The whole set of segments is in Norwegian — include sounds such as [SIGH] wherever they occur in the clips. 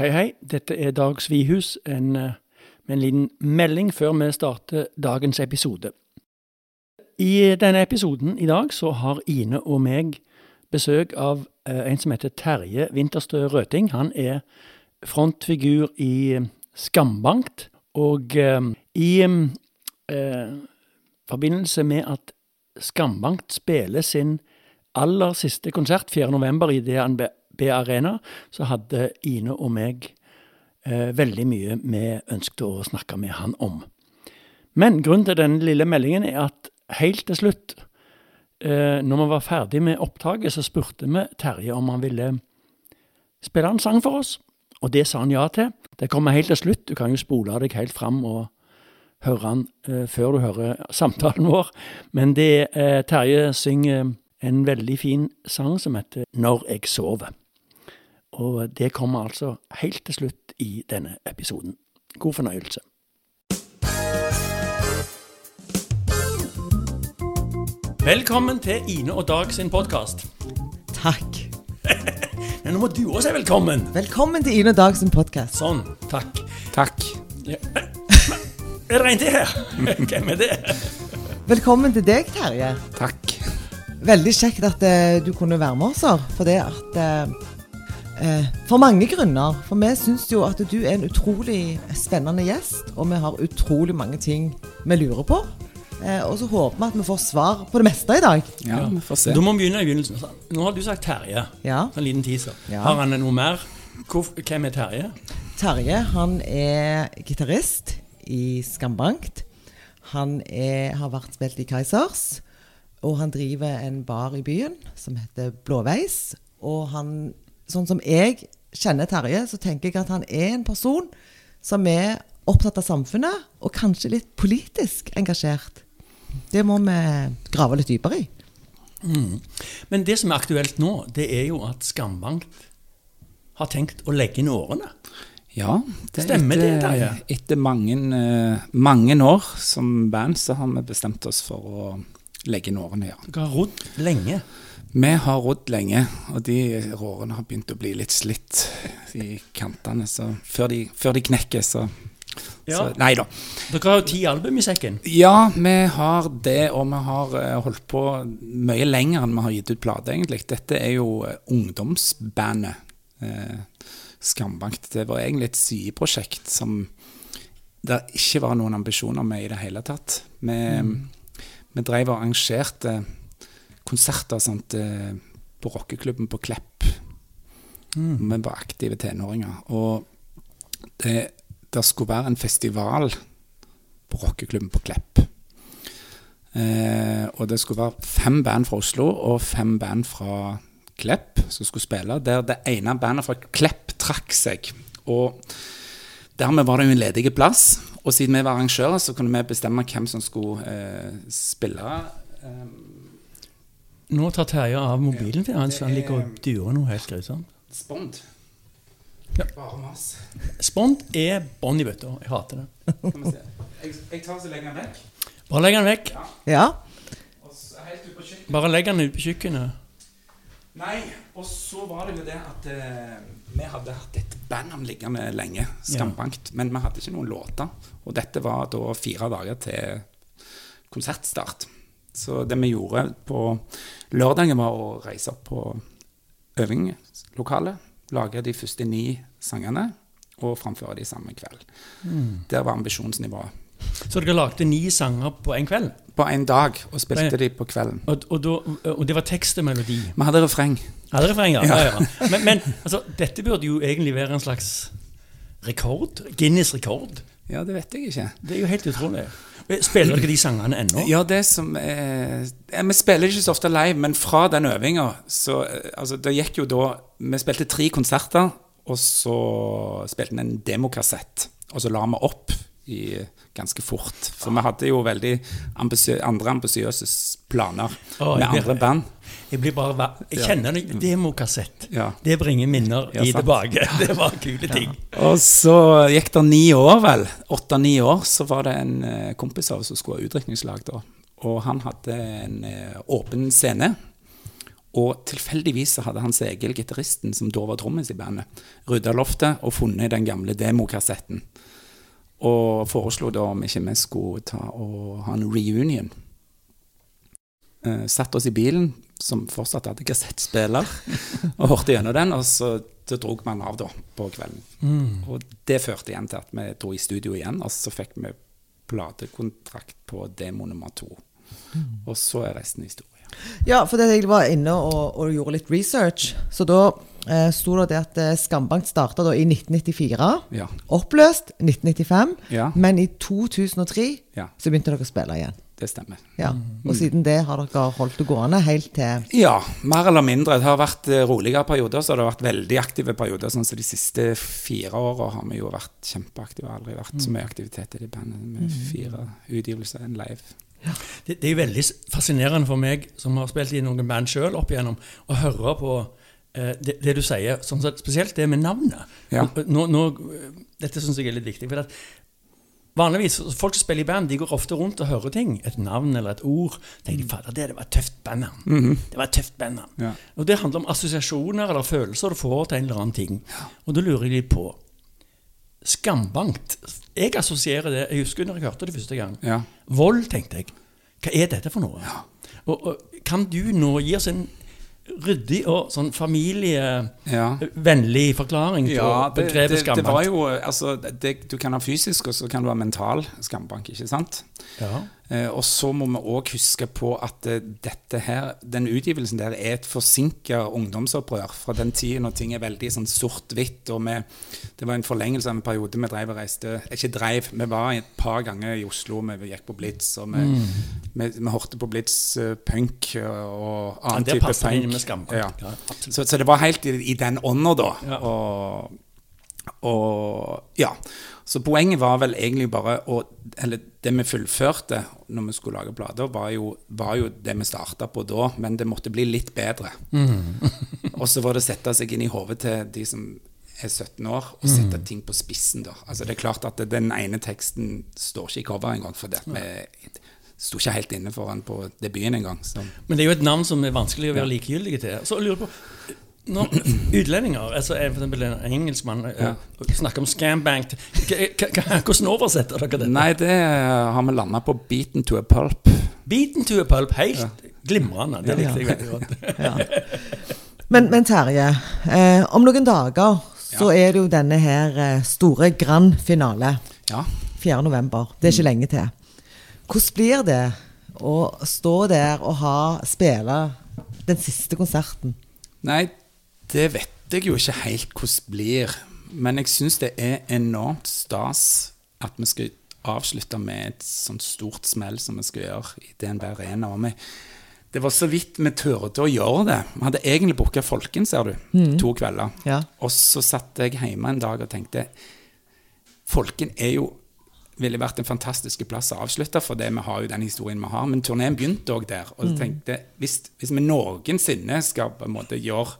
Hei, hei. Dette er Dag Svihus en, eh, med en liten melding før vi starter dagens episode. I denne episoden i dag så har Ine og meg besøk av eh, en som heter Terje Winterstø Røting. Han er frontfigur i eh, Skambankt. Og i eh, forbindelse med at Skambankt spiller sin aller siste konsert 4. november i DNB Arena, så hadde Ine og meg eh, veldig mye vi ønsket å snakke med han om. Men grunnen til denne lille meldingen er at helt til slutt, eh, når vi var ferdig med opptaket, så spurte vi Terje om han ville spille en sang for oss. Og det sa han ja til. Det kommer helt til slutt. Du kan jo spole deg helt fram og høre han eh, før du hører samtalen vår. Men det eh, Terje synger en veldig fin sang som heter Når jeg sover. Og det kommer altså helt til slutt i denne episoden. God fornøyelse. Velkommen til Ine og Dag sin podkast. Takk. [LAUGHS] Men nå må du også si velkommen. Velkommen til Ine og Dag sin podkast. Sånn. Takk. Takk. Ja. [LAUGHS] Er det en til her? [LAUGHS] Hvem er det? Velkommen til deg, Terje. Takk. Veldig kjekt at uh, du kunne være med oss. her, For det at eh, For mange grunner. For vi syns jo at du er en utrolig spennende gjest, og vi har utrolig mange ting vi lurer på. Eh, og så håper vi at vi får svar på det meste i dag. Ja, vi får se. Da må vi begynne i begynnelsen. Nå har du sagt Terje. Ja. En liten teaser. Ja. Har han noe mer? Hvor, hvem er Terje? Terje han er gitarist i Skambankt. Han er, har vært spilt i Kaizers. Og han driver en bar i byen som heter Blåveis. Og han, sånn som jeg kjenner Terje, så tenker jeg at han er en person som er opptatt av samfunnet, og kanskje litt politisk engasjert. Det må vi grave litt dypere i. Men det som er aktuelt nå, det er jo at Skambankt har tenkt å legge inn årene. Ja, det stemmer etter, det, Terje? Etter mange, eh, mange år som band, så har vi bestemt oss for å legge inn årene, ja. Dere har rodd lenge. Vi har rodd lenge, og de rårene har begynt å bli litt slitt i kantene. Så før de, før de knekker, så, Ja. så Nei da. Dere har jo ti album i sekken. Ja, vi har det, og vi har eh, holdt på mye lenger enn vi har gitt ut plate, egentlig. Dette er jo eh, ungdomsbandet eh, Skambankt. Det var egentlig et sideprosjekt som det ikke var noen ambisjoner med i det hele tatt. Vi, vi drev og arrangerte konserter sant, eh, på rockeklubben på Klepp. Vi var aktive tenåringer. Og det, det skulle være en festival på rockeklubben på Klepp. Eh, og det skulle være fem band fra Oslo og fem band fra Klepp som skulle spille. Der det ene bandet fra Klepp trakk seg. Og dermed var det jo en ledig plass. Og siden vi var arrangører, så kunne vi bestemme hvem som skulle eh, spille. Eh, Nå tar Terje av mobilen til han, så han ligger og durer noe helt grusomt. Spond. Ja. Bare mas. Spond er bånd i bøtta. Jeg hater det. Skal vi se. Jeg, jeg tar så legger den vekk. Bare legg den vekk. Ja. Og så helt ut på kjøkkenet. Bare legg den ut på kjøkkenet. Nei, og så var det jo det at uh, vi hadde hatt et bandnavn liggende lenge, Skambankt, men vi hadde ikke noen låter. Og dette var da fire dager til konsertstart. Så det vi gjorde på lørdagen, var å reise opp på øvingslokalet, lage de første ni sangene og framføre de samme kveld. Der var ambisjonsnivået. Så dere lagde ni sanger på en kveld? På en dag, og spilte de på kvelden. Og, og, da, og det var tekst og melodi? Vi hadde refreng. Hadde refreng, ja? Ja. ja, ja. Men, men altså, dette burde jo egentlig være en slags rekord? Guinness rekord? Ja, det vet jeg ikke. Det er jo helt utrolig. Spiller dere de sangene ennå? Ja, det som er, ja, Vi spiller ikke så ofte live, men fra den øvinga så eh, Altså, det gikk jo da Vi spilte tre konserter, og så spilte vi en demokassett. Og så la vi opp i ganske fort. For vi hadde jo veldig ambisjø, andre ambisiøse planer oh, med andre band. Jeg blir bare Jeg kjenner det. Demokassett. Ja. Det bringer minner Ja, i tilbake. [LAUGHS] Det var kule ting. Og så gikk det ni år, vel. Åtte-ni år, så var det en eh, kompis av oss som skulle ha utdrikningslag da. Og han hadde en eh, åpen scene. Og tilfeldigvis så hadde Hans Egil, gitaristen som da var trommis i bandet, rydda loftet og funnet den gamle demokassetten. Og foreslo da om ikke vi skulle ta og ha en reunion. Eh, satt oss i bilen, som fortsatt hadde kassettspiller, og hørte gjennom den. Og så, så drog man av da på kvelden. Og det førte igjen til at vi dro i studio igjen, og så fikk vi platekontrakt på demo nummer to. Og så er resten historie. Ja, for det jeg var inne og, og gjorde litt research. Så da eh, sto det det at eh, Skambank starta i 1994. Ja. Oppløst 1995. Ja. Men i 2003 Ja. så begynte dere å spille igjen. Det stemmer. Ja. Og siden det har dere holdt det gående helt til Ja, mer eller mindre. Det har vært eh, roligere perioder, så det har vært veldig aktive perioder. Sånn som de siste fire åra har vi jo vært kjempeaktive. Det har aldri vært så mye aktivitet i det bandet med fire utgivelser enn live. Det, det er jo veldig fascinerende for meg, som har spilt i noen band sjøl opp igjennom, å høre på eh, det, det du sier, sånn spesielt det med navnet. Ja. Nå, nå, eh, dette syns jeg er litt viktig. for at Vanligvis, Folk som spiller i band, de går ofte rundt og hører ting. Et navn eller et ord. tenker de, fader, det, det var et tøft bandnavn. Det var et tøft band. Ja. Og Det handler om assosiasjoner eller følelser du får til en eller annen ting. Og da lurer jeg på Skambankt. Jeg assosierer det Jeg husker når jeg hørte det første gang. Ja. Vold, tenkte jeg. Hva er dette for noe? Og, og Kan du nå gi oss en ryddig og sånn familievennlig forklaring på Ja, det, begrepet det, det var jo altså, det, Du kan ha fysisk, og så kan du ha mental skambank, ikke sant? Ja. Eh, og så må vi òg huske på at eh, dette her, den utgivelsen der er et forsinka ungdomsopprør fra den tiden når ting er veldig sånn sort-hvitt. og vi- Det var en forlengelse av en periode vi drev og reiste Ikke dreiv, vi var et par ganger i Oslo. Vi gikk på Blitz, og vi, Mm. vi, vi hørte på Blitz uh, punk og Ja, annen det type passer inn punk. med skambank. Ja. Ja. Så, så det var helt i, i den ånda, da. Ja. Og, og ja. Så poenget var vel egentlig bare å Eller det vi fullførte når vi skulle lage plater, var jo, var jo det vi starta på da, men det måtte bli litt bedre. og så var det å sette seg inn i hodet til de som er 17 år, og sette ting på spissen, da. Altså det er klart at den ene teksten står ikke i cover engang, for det vi sto ikke helt inne for den på debuten engang. Men det er jo et navn som er vanskelig å være likegyldig til. Så jeg lurer på når utlendinger, altså for eksempel en engelskmann, eh, Ja. snakker om scambank Hvordan oversetter dere dette? Nei, det har vi landa på beaten to a pulp. Beaten to a pulp. Helt glimrende. Det likte jeg Ja. veldig godt. [LAUGHS] ja. men, men Terje, eh, om noen dager så er det jo denne her eh, store grand finale. Ja. 4. november. Det er ikke lenge til. Hvordan blir det å stå der og ha, spille den siste konserten? Nei, det vet jeg jo ikke helt hvordan blir. Men jeg syns det er enormt stas at vi skal avslutte med et sånt stort smell som vi skal gjøre i DNB Arena. Og vi, det var så vidt vi turte å gjøre det. Vi hadde egentlig booka Folken, ser du, to kvelder. Ja. Og så satt jeg hjemme en dag og tenkte Folken er jo ville vært en fantastisk plass å avslutte, for det vi har jo den historien vi har. Men turneen begynte òg der. Og jeg tenkte, hvis, hvis vi noensinne skal på en måte gjøre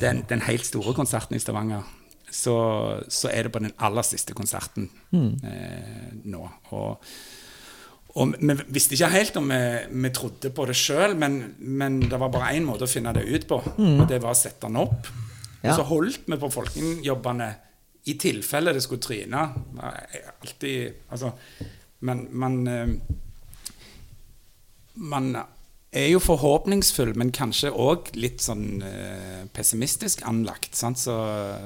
den, den helt store konserten i Stavanger, så, så er det på den aller siste konserten eh, nå. Og, og vi visste ikke helt om vi, vi trodde på det sjøl, men, men det var bare én måte å finne det ut på, og det var å sette den opp. Ja. Og så holdt vi på folkejobbene i tilfelle det skulle tryne. Alltid Altså Men man eh, Man er jo forhåpningsfull, men kanskje òg litt sånn eh, pessimistisk anlagt. Så,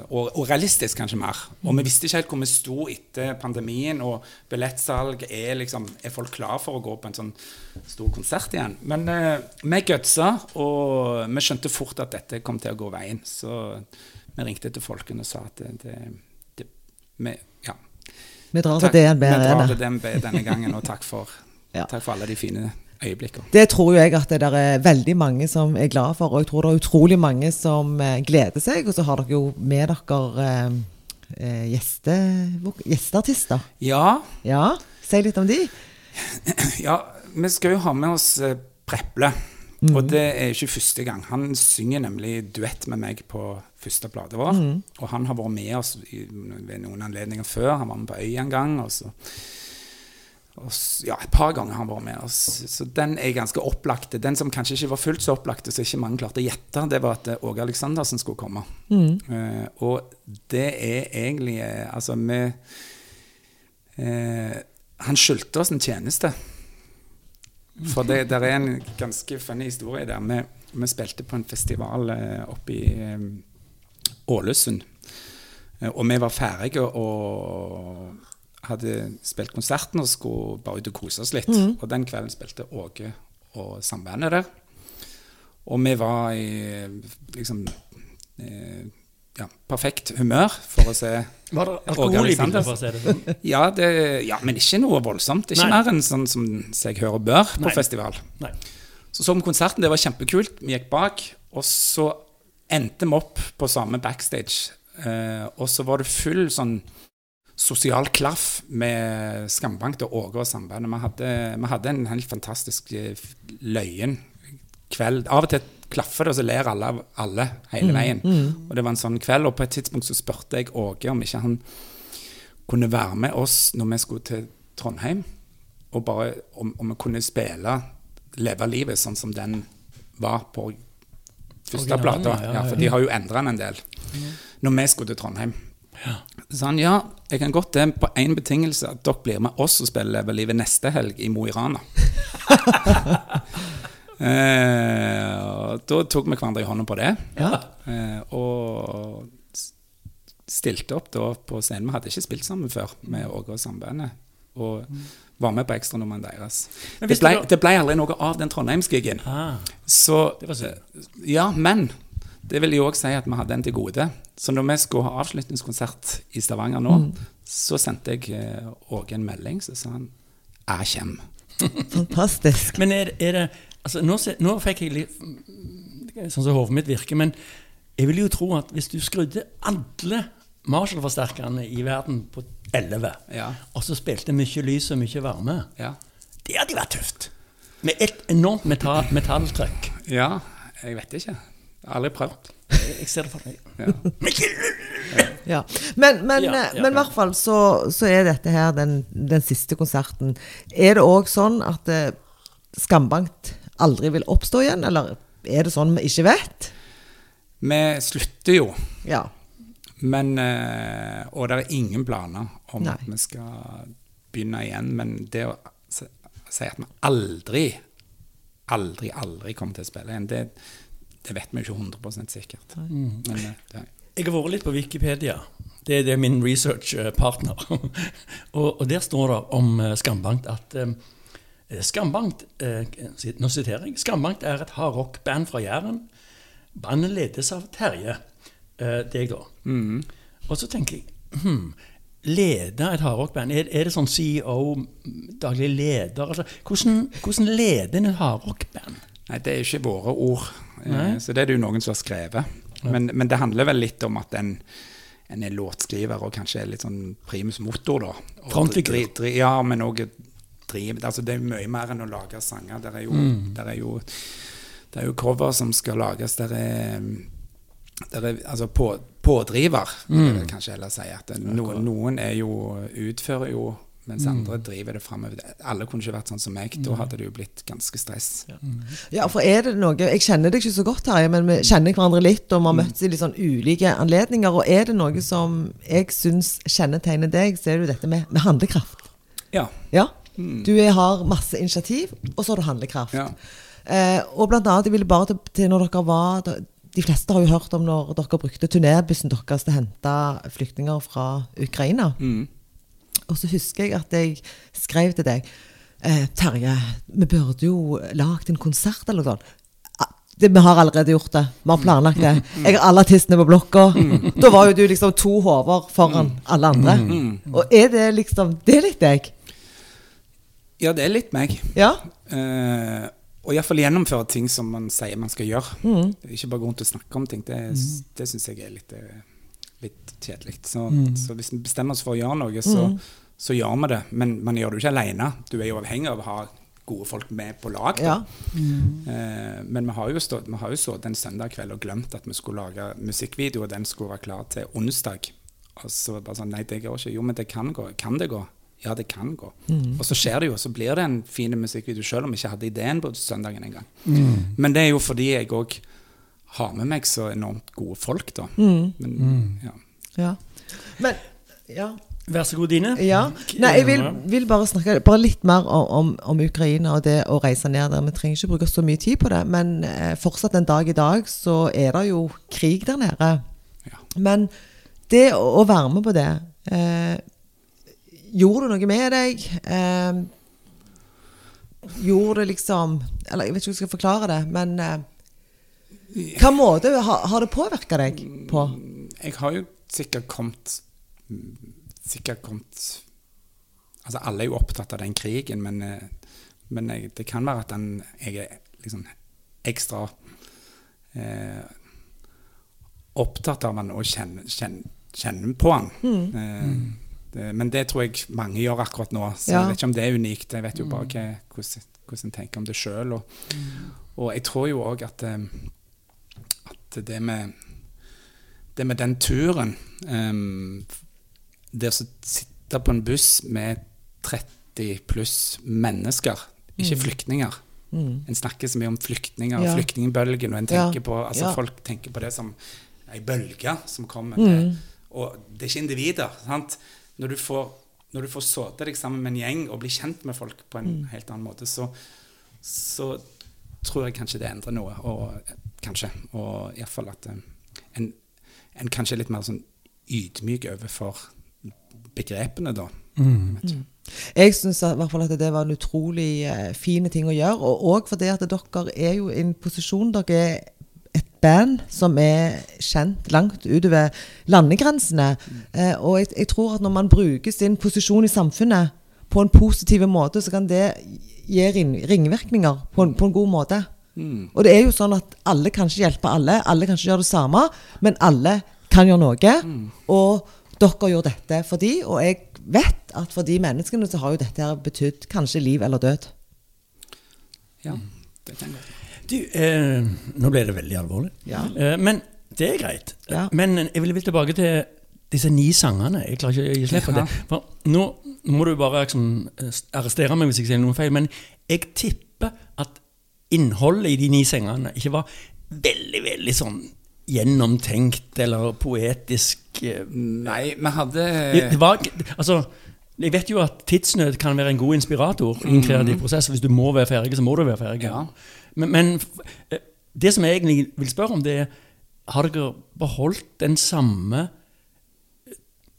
og, og realistisk, kanskje mer. Og vi visste ikke helt hvor vi sto etter pandemien, og billettsalg er liksom Er folk klar for å gå på en sånn stor konsert igjen? Men eh, vi gutsa, og vi skjønte fort at dette kom til å gå veien. Så vi ringte til folkene og sa at det, det, det vi, ja. Vi drar til DNB denne gangen, og takk for, [LAUGHS] Ja. takk for alle de fine øyeblikkene. Det tror jo jeg at det der er veldig mange som er glad for, og jeg tror det er utrolig mange som eh, gleder seg. Og så har dere jo med dere eh, eh, gjeste, gjesteartister. Ja, Ja, si litt om de. [CLEARS THROAT] ja, vi skal jo ha med oss Preple. Preple. Og det er ikke første gang. Han synger nemlig duett med meg på første plate vår. Og han har vært med oss ved noen anledninger før. Han var med på Øya en gang. Og så og ja, et par ganger har han vært med oss. Så den er ganske opplagt. Den som kanskje ikke var fullt så opplagt, så ikke mange klarte å gjette, det var at eh, Åge Aleksandersen skulle komme. Eh, og det er egentlig eh, Altså, vi uh, Han skyldte oss en tjeneste. For det der er en ganske funny historie der. Vi, vi spilte på en festival uh, oppe i Ålesund. Og vi var ferdige og hadde spilt konserten og skulle bare ut og kose oss litt. Og den kvelden spilte Åge og sambandet der. Og vi var i liksom eh, ja, perfekt humør for å se Var det Åge alkohol i bildet, for å se det sånn? [LAUGHS] ja, det, ja, men ikke noe voldsomt. Ikke Nei. mer enn sånn som seg hør og bør på Nei. festival. Nei. Så så vi konserten, det var kjempekult. Vi gikk bak, og så endte vi opp på samme backstage. Eh, og så var det full sånn sosial klaff med Skambank og Åge og Sambandet. Vi hadde, vi hadde en helt fantastisk eh, løyen kveld. Av og til klaffer det, og så ler alle av alle hele veien. Og det var en sånn kveld, og på et tidspunkt så spurte jeg Åge om ikke han kunne være med oss når vi skulle til Trondheim, og bare om, om vi kunne spille Leve livet sånn som den var på første plata. ja, ja, Ja, for ja. de har jo endra den en del. Når vi skulle til Trondheim. Så sa han ja, jeg kan godt det på én betingelse, at dere blir med oss og spiller Leve livet neste helg i Mo i Rana. [LAUGHS] eh, og da tok vi hverandre i hånda på det. Ja. Eh, og stilte opp da på scenen. Vi hadde ikke spilt sammen før med Åge og Sambandet. Og var med på ekstranummeret deres. Det ble, det ble aldri noe av den Trondheimsgigen. Ah, Så det var synd. ja, men det vil jo òg si at vi hadde en til gode. Så når vi skulle ha avslutningskonsert i Stavanger nå, så sendte jeg eh, Åge en melding, så sa han 'Jeg kjem'. [LAUGHS] Fantastisk. Men er, er det altså nå, nå fikk jeg litt mm, Sånn som hodet mitt virker. Men jeg vil jo tro at hvis du skrudde alle Marshall-forsterkerne i verden på 11, Ja. og så spilte mye lys og mye varme Ja. Det hadde vært tøft. Med et enormt metall, metalltrykk. ja, jeg vet ikke. Aldri prøvd. Jeg ser det for meg. Ja. [LAUGHS] Men Ja. Men, men, Ja, eh, ja. men i hvert fall så, så er dette her den, den siste konserten. Er det òg sånn at eh, Skambankt aldri vil oppstå igjen, eller er det sånn vi ikke vet? Vi slutter jo, Ja. men eh, Og det er ingen planer om Nei. at vi skal begynne igjen. Men det å si at vi aldri, aldri, aldri kommer til å spille igjen, det, det vet vi jo ikke 100 sikkert. Men ja. Jeg har vært litt på Wikipedia. Det er, det er min researchpartner. [LAUGHS] og, og der står det om eh, Skambankt at eh, Skambankt eh, Nå siterer jeg. Skambankt er et hardrock-band fra Jæren. Bandet ledes av Terje. Eh, deg, da. mm. Og så tenker jeg hmm, Lede et hardrockband? Er, er det sånn CEO, daglig leder? Altså, hvordan, hvordan leder en et hardrockband? Nei, det er jo ikke våre ord. Eh, Nei. Så det er det jo noen som har skrevet. Men, men det handler vel litt om at en, en er låtskriver og kanskje er litt sånn primus motor, da. Dri- Ja, men òg altså Det er mye mer enn å lage sanger. Det er jo, der er jo, det er jo cover som skal lages. Der er, der er altså på, pådriver, vil jeg kanskje heller si. At det- noen, noen er jo, utfører jo, mens andre driver det framover. Alle kunne ikke vært sånn som meg. Da hadde det jo blitt ganske stress. Ja, for er det noe Jeg kjenner deg ikke så godt, Terje, men vi kjenner hverandre litt, og vi har møttes i litt sånn ulike anledninger. Og er det noe som jeg syns kjennetegner deg, så er det jo dette med, med handlekraft. Ja. Ja. Du er, har masse initiativ, og så har du handlekraft. Ja. Eh, og blant annet, jeg ville bare til, til når dere var De fleste har jo hørt om når dere brukte turnébussen deres til å hente flyktninger fra Ukraina. Mm. Og så husker jeg at jeg skrev til deg eh, Terje, vi burde jo lagd en konsert eller noe sånt. Ah, Det, vi har allerede gjort det. Vi har planlagt det. Jeg har alle artistene på blokka. Da var jo du liksom to hoder foran alle andre. Og er det liksom Det er litt deg. ja, det er litt meg. Ja? Eh, og iallfall gjennomføre ting som man sier man skal gjøre. Er Ikke bare gå rundt og snakke om ting. Det, det syns jeg er litt, eh, litt kjedelig. Så, så hvis vi bestemmer oss for å gjøre noe, så, så gjør vi det. Men man gjør det jo ikke alene. Du er jo avhengig av å ha gode folk med på lag. Ja. Mm. Eh, men vi har jo stått vi har jo stått en søndag kveld og glemt at vi skulle lage musikkvideo, og den skulle være klar til onsdag. Og så bare sånn Nei, det går ikke. Jo, men det kan gå. Kan det gå? ja, det kan gå. Og så skjer det jo, så blir det en fin musikkvideo, selv om vi ikke hadde ideen på søndagen engang. Men det er jo fordi jeg òg har med meg så enormt gode folk, da. Men, ja. Ja. Men ja. Vær så god, Dine. ja. Nei, jeg vil, vil bare snakke bare litt mer om, om, om Ukraina og det å reise ned der. Vi trenger ikke bruke så mye tid på det, men eh, fortsatt en dag i dag så er det jo krig der nede. Ja. Men det å, å være med på det eh, Gjorde du noe med deg? Eh, gjorde det liksom Eller jeg vet ikke hvordan jeg skal forklare det, men Hva [LAUGHS] måte har, har det påvirka deg på? Jeg har jo sikkert kommet Sikkert kommet Altså, alle er jo opptatt av den krigen, men, eh, men jeg, det kan være at den, jeg er liksom ekstra eh, opptatt av den og kjenner, kjenner, kjenner på den. Eh, det, men det tror jeg mange gjør akkurat nå, så Ja. jeg vet ikke om det er unikt. Jeg vet jo bare ikke hvordan, hvordan en tenker om det sjøl. Og, og jeg tror jo òg at, eh, at det med det med den turen um, Det å sitte på en buss med 30 pluss mennesker, ikke flyktninger En snakker så mye om flyktninger og Mm. Ja. flyktningbølgen, og en Ja. på, altså Ja. folk tenker på det som ei bølge som kommer. Mm. Og det er ikke individer. sant? Når du får, når du får sitte deg sammen med en gjeng og bli kjent med folk på en Mm. helt annen måte, så, så tror jeg kanskje det endrer noe. Og kanskje. Og iallfall at eh, en, en kanskje er litt mer sånn ydmyk overfor begrepene, da. Mm. Jeg vet. Jeg syns i hvert fall at det var en utrolig eh, fin ting å gjøre. Og òg fordi at dere er jo i en posisjon Dere er et band som er kjent langt utover landegrensene. Eh, og jeg, jeg tror at når man bruker sin posisjon i samfunnet på en positiv måte, så kan det gi ring, ringvirkninger på en, på en god måte. Mm. Og det er jo sånn at alle kan ikke hjelpe alle, alle kan ikke gjøre det samme, men alle kan gjøre noe. Og dere gjør dette for de, og jeg vet at for de menneskene så har jo dette her betydd kanskje liv eller død. Ja, det kan jeg. Du, eh, nå ble det veldig alvorlig. Ja. Eh, men det er greit. Ja. Men jeg vil, vil tilbake til disse ni sangene. Jeg klarer ikke å gi slipp på det. For nå, nå må du bare liksom, eh, arrestere meg hvis jeg sier noe feil, men jeg tipper at innholdet i de ni sengene ikke var veldig, veldig sånn gjennomtenkt eller poetisk. eh, Nei, vi hadde Det, var, altså, jeg vet jo at tidsnød kan være en god inspirator i en kreativ prosess. Hvis du må være ferdig, så må du være ferdig. Ja. Men, men eh, det som jeg egentlig vil spørre om, det er Har dere beholdt den samme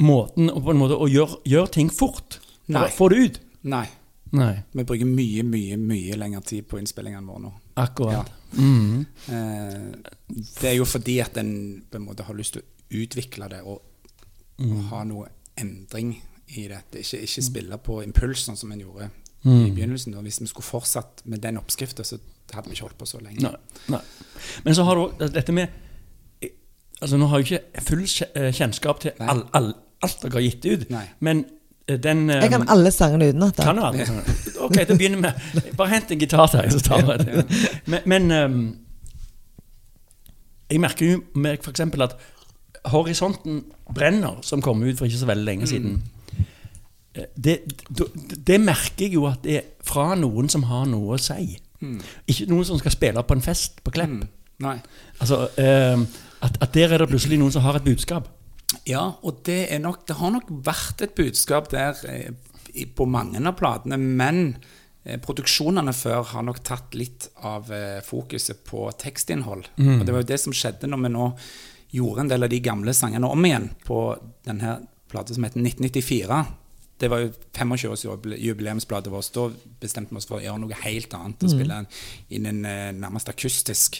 måten å, på en måte, å gjøre, gjør ting fort? Nei. Få det ut? Nei. Nei. Vi bruker mye, mye mye lengre tid på innspillingene våre nå. Akkurat. Mhm. Eh, det er jo fordi at en på en måte har lyst til å utvikle det og, og ha noe endring i dette. Ikke, ikke spille på impuls, sånn som en gjorde i begynnelsen. Og hvis vi skulle fortsatt med den oppskriften, så hadde vi ikke holdt på så lenge. Nei, nei. Men så har du dette med Altså Nå har jeg ikke full eh, kjennskap til all, all, alt dere har gitt ut, Nei. men eh, den eh, Jeg kan alle sangene utenat. Kan du alle sangene? Ok, da begynner vi. Bare hent en gitar til meg, så tar jeg det. Men, men um, jeg merker jo med for eksempel at Horisonten brenner, som kom ut for ikke så veldig lenge siden. Eh, Det, det, det merker jeg jo at det er fra noen som har noe å si. Ikke noen som skal spille på en fest på Klepp. Mm. Nei. Altså, um, at, at der er det plutselig noen som har et budskap. Ja, og det, er nok, det har nok vært et budskap der eh, på mange av platene, men eh, produksjonene før har nok tatt litt av eh, fokuset på tekstinnhold. Og det var jo det som skjedde når vi nå gjorde en del av de gamle sangene om igjen på denne plata som heter 1994. Det var jo 25-årsjubileumsbladet vårt. Da bestemte vi oss for å gjøre noe helt annet. Å spille inn en nærmest akustisk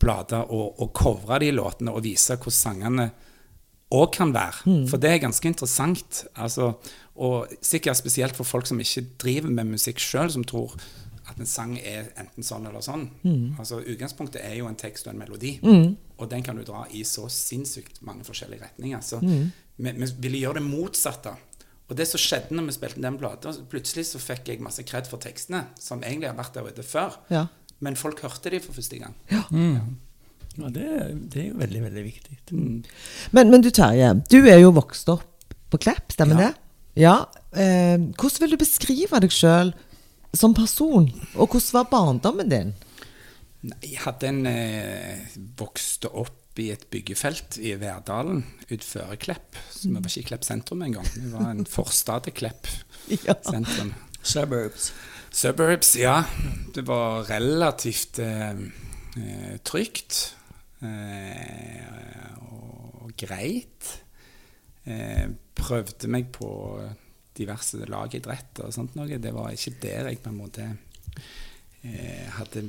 plate og, og covre de låtene og vise hvordan sangene òg kan være. For det er ganske interessant. Altså, og sikkert spesielt for folk som ikke driver med musikk sjøl, som tror at en sang er enten sånn eller sånn. Altså, Utgangspunktet er jo en tekst og en melodi, og den kan du dra i så sinnssykt mange forskjellige retninger. Så vi, vi ville gjøre det motsatte. Og det som skjedde når vi spilte den plata, plutselig så fikk jeg masse kred for tekstene, som egentlig har vært der ute før. Ja. Men folk hørte de for første gang. Ja, Ja, det, det er jo veldig, veldig viktig. Men, men du Terje, du er jo vokst opp på Klepp, stemmer Ja. det? Ja. eh, hvordan vil du beskrive deg sjøl som person, og hvordan var barndommen din? Jeg hadde en eh, vokste opp i et byggefelt i Verdalen utenfor Klepp. Så vi var ikke i Klepp sentrum engang. Vi var en forstad til Klepp [LAUGHS] Ja. sentrum. Suburbs. Suburbs, ja. Det var relativt eh, eh, trygt. Eh, og greit. Eh, prøvde meg på diverse lagidretter og sånt noe. Det var ikke der jeg på en måte eh, hadde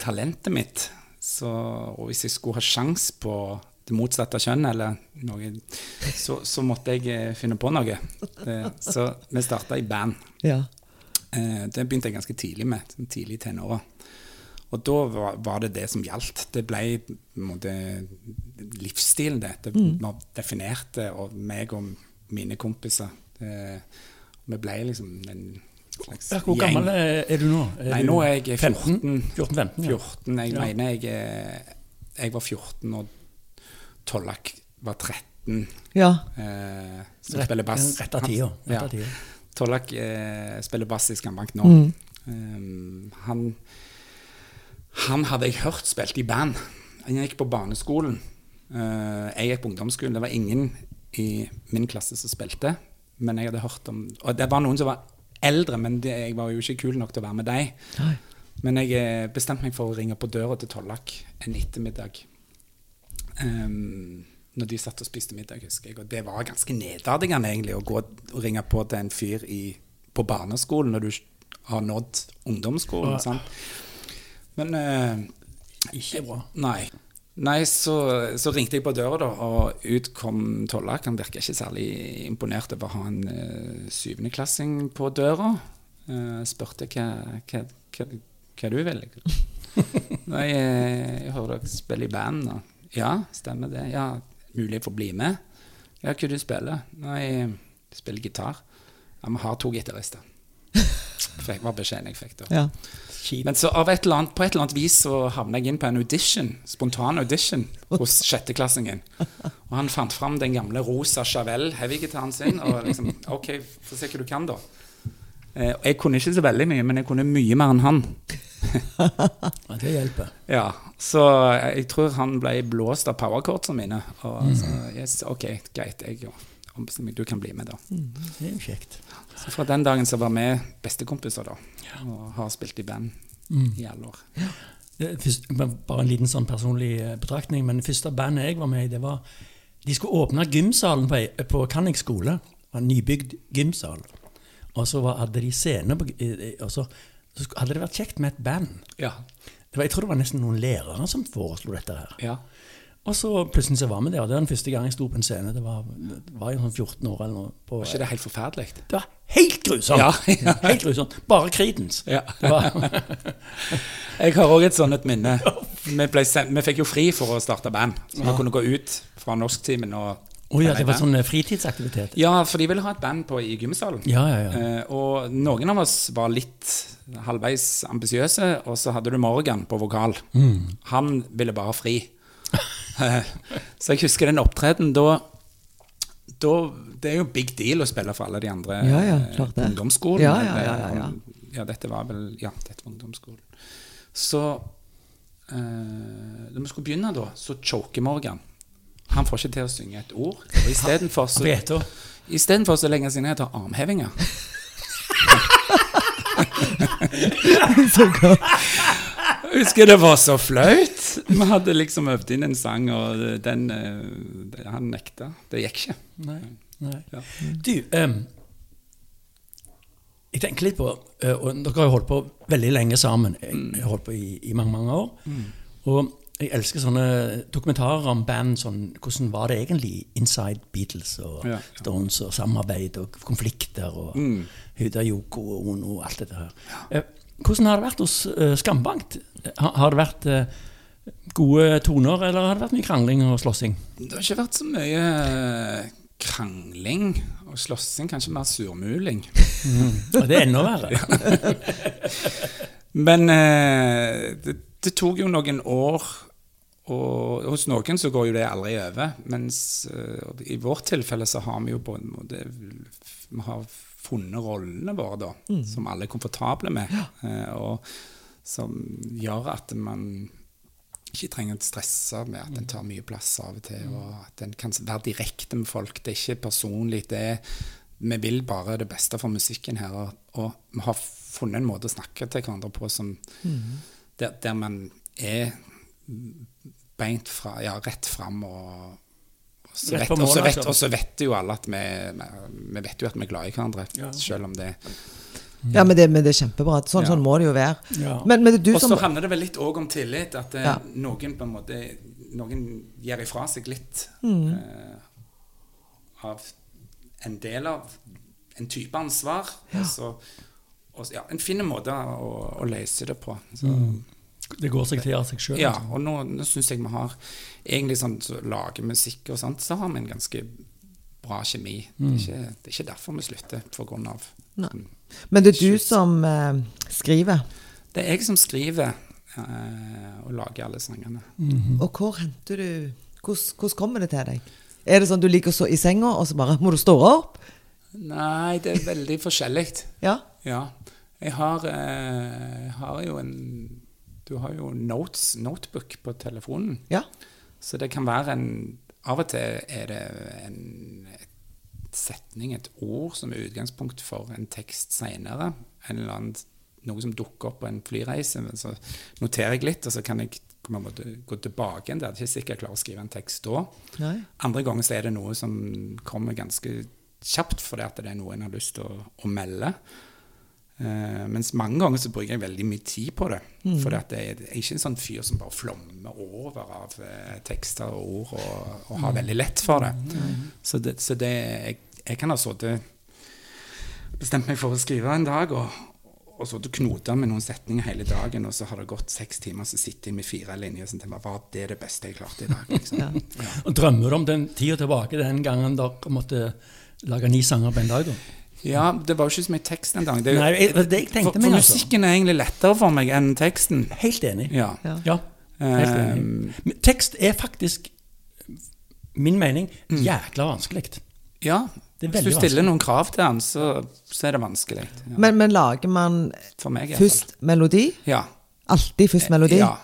talentet mitt. Så, og hvis jeg skulle ha sjans på det motsatte kjønn, eller noe, så, så måtte jeg finne på noe. Så vi starta i band. Ja. Det begynte jeg ganske tidlig med, sånn tidlig i tenåra. Og da var, var det det som gjaldt. Det ble måte livsstilen, det. Det var definerte og meg og mine kompiser. Det, vi ble liksom en slags gjeng. hvor gammel er du nå? Er Nei, nå er jeg 14. 14-15, ja. 14. Jeg Ja. mener jeg, jeg var 14, og Tollak var 13. ja. Eh, som Rett- spiller bass. Rett av tida. Ja. Tollak eh, spiller bass i Skambank nå. Mm. Um, han, han hadde jeg hørt spilt i band. Han gikk på barneskolen. Eh, jeg gikk på ungdomsskolen. Det var ingen i min klasse som spilte. Men jeg hadde hørt om Og det var noen som var eldre, men det, jeg var jo ikke kul nok til å være med dem. Men jeg eh, bestemte meg for å ringe på døra til Tollak en ettermiddag. Um, når de satt og spiste middag, husker jeg. Og det var ganske nedverdigende egentlig å gå og ringe på til en fyr i, på barneskolen når du har nådd ungdomsskolen. Ja. sant? Men eh, Ikke bra. Nei. Nei, så, så ringte jeg på døra, da, og ut kom Tollak. Han virka ikke særlig imponert over å ha en eh, syvendeklassing på døra. Eh, spurte hva, hva, hva, hva du vil. [LAUGHS] Nei, eh, jeg hører dere spiller i band. Og, ja, stemmer det. Ja, mulig jeg får bli med? Ja, hva du spiller? Nei, jeg spiller gitar. Ja, vi har to gitarister. [LAUGHS] Fikk- var beskjeden jeg fikk da. Ja. Men så av et eller annet, på et eller annet vis så havna jeg inn på en audition, spontan audition hos sjetteklassingen. Og han fant fram den gamle rosa Chavelle heavy-gitaren sin og liksom OK, få se hva du kan, da. Eh, jeg kunne ikke så veldig mye, men jeg kunne mye mer enn han. Ja, det hjelper. [LAUGHS] Ja, Så jeg tror han ble blåst av powercordsene mine. Og så, yes, OK, greit, jeg ombestemmer meg, du kan bli med, da. Det er jo kjekt. Så fra den dagen så var vi bestekompiser, da. Og har spilt i band i alle år. Er først- Bare en liten sånn personlig eh, betraktning, men det første bandet jeg var med i, det var De skulle åpne gymsalen på, på Kannik skole. En nybygd gymsal. Og så var, hadde de scene på Og så, så hadde det vært kjekt med et band. Ja. Det var, jeg tror det var nesten noen lærere som foreslo dette her. ja. Og så plutselig så var vi der. Det var den første gang jeg sto på en scene. Det var, det var jo sånn 14 år eller noe. På, Var ikke det helt forferdelig? det var helt grusomt! Ja, ja. [LAUGHS] Helt grusomt. Bare Creedence. Ja. [LAUGHS] Jeg har òg et sånt et minne. [LAUGHS] Vi, sendt, vi fikk jo fri for å starte band, så vi kunne gå ut fra norsktimen og Oh, ja, det var sånn eh, fritidsaktivitet. Ja, for de ville ha et band på, i gymsalen. Ja, ja, ja. Eh, og noen av oss var litt halvveis ambisiøse, og så hadde du Morgan på vokal. Mm. Han ville bare fri. Eh, så jeg husker den opptreden da da, det er jo big deal å spille for alle de andre Ja, ja, eh, klart det. ungdomsskolen. Ja, ja, ja, ja, ja. Ja, dette var vel Ja, dette var ungdomsskolen. Så eh, Når vi skulle begynne, da, så choker Morgan. Han får ikke til å synge et ord. Og istedenfor [LAUGHS] så, så legger han seg ned og tar armhevinger. [LAUGHS] Så godt. Husker det var så flaut. [LAUGHS] Vi hadde liksom øvd inn en sang, og den eh, Han nekta. Det gikk ikke. Nei. nei. Ja. Du, um, jeg tenker litt på eh, og Dere har jo holdt på veldig lenge sammen. Jeg jeg har holdt på i, i mange mange år. Og jeg elsker sånne dokumentarer om band. Sånn, hvordan var det egentlig inside Beatles og Ja. Stones, og samarbeid og konflikter og Mm. Huda Yoko og Ono og alt dette her. Ja. hvordan har det vært hos uh, Skambankt? Har, har det vært eh, gode toner, eller har det vært mye krangling og slåssing? Det har ikke vært så mye eh, krangling og slåssing, kanskje mer surmuling. Og det er enda verre. [LAUGHS] Men eh, det, det tok jo noen år og hos noen så går jo det aldri over. Mens uh, i vårt tilfelle så har vi jo på en måte Vi har funnet rollene våre, da, mm. som alle er komfortable med. Ja. Uh, og som gjør at man ikke trenger å stresse med at en tar mye plass av og til, og at en kan være direkte med folk. Det er ikke personlig. det er vi vil bare det beste for musikken her. Og, og, vi har funnet en måte å snakke til hverandre på som, mm. der, der, man er beint fra, ja, rett fram og og så, vet, og, så vet, og så vet jo alle at vi, vi, vet jo at vi er glad i hverandre, ja. selv om det ja, men det, men det, er kjempebra. Sånn, ja. sånn må det jo være. Ja. Men, men og så handler det vel litt òg om tillit. At ja. noen på en måte Noen gir ifra seg litt mm. uh, av en del av en type ansvar. Ja. Og så, og, ja, en fin måte å, å, løse det på. Så, mm. Det går seg til av seg sjøl? Ja, altså. og nå, nå syns jeg vi har egentlig sånn så lager musikk og sånt, så har vi en ganske bra kjemi. Mm. Det, er mm. ikke, det, er ikke, derfor vi slutter, på grunn av sånn, Men det er du som uh, skriver? Det er jeg som skriver uh, og lager alle sangene. Mm -hmm. Og hvor henter du hvordan, hvordan kommer det til deg? Er det sånn du ligger så i senga, og så bare må du stå opp? Nei, det er veldig forskjellig. [LAUGHS] ja? ja. Jeg har, eh, har, jo en Du har jo notes, notebook på telefonen. Ja. Så det kan være en Av og til er det en et setning, et ord, som er utgangspunkt for en tekst seinere. Noe som dukker opp på en flyreise. Så noterer jeg litt, og så kan jeg gå tilbake igjen. Det er ikke sikkert jeg klarer å skrive en tekst da. Nei. Andre ganger så er det noe som kommer ganske kjapt fordi at det er noe en har lyst til å, å melde. Uh, mens mange ganger så bruker jeg veldig mye tid på det. Mm. For det er, er ikke en sånn fyr som bare flommer over av uh, tekster og ord og, og har mm. veldig lett for det. Mm. Så, det, så det, jeg, jeg kan ha sittet Bestemt meg for å skrive en dag, og, og så knota med noen setninger hele dagen, og så har det gått seks timer, så sitter jeg med fire linjer og tenker var det er det beste jeg klarte i dag? Liksom. ja. [LAUGHS] Ja. Og Drømmer du om den tida tilbake, den gangen dere måtte lage ni sanger på en dag? da? Ja, det var jo ikke så mye tekst en gang. Det, Nei, jeg, det jeg for, for altså. musikken er egentlig lettere for meg enn teksten. Helt enig. Ja. ja. Helt enig. Um, tekst er faktisk, min mening, mm. jækla vanskelig. Ja, hvis du stiller noen krav til den, så, så er det vanskelig. Ja. Men, men, lager man meg, først melodi? Ja. Alltid først melodi? Ja.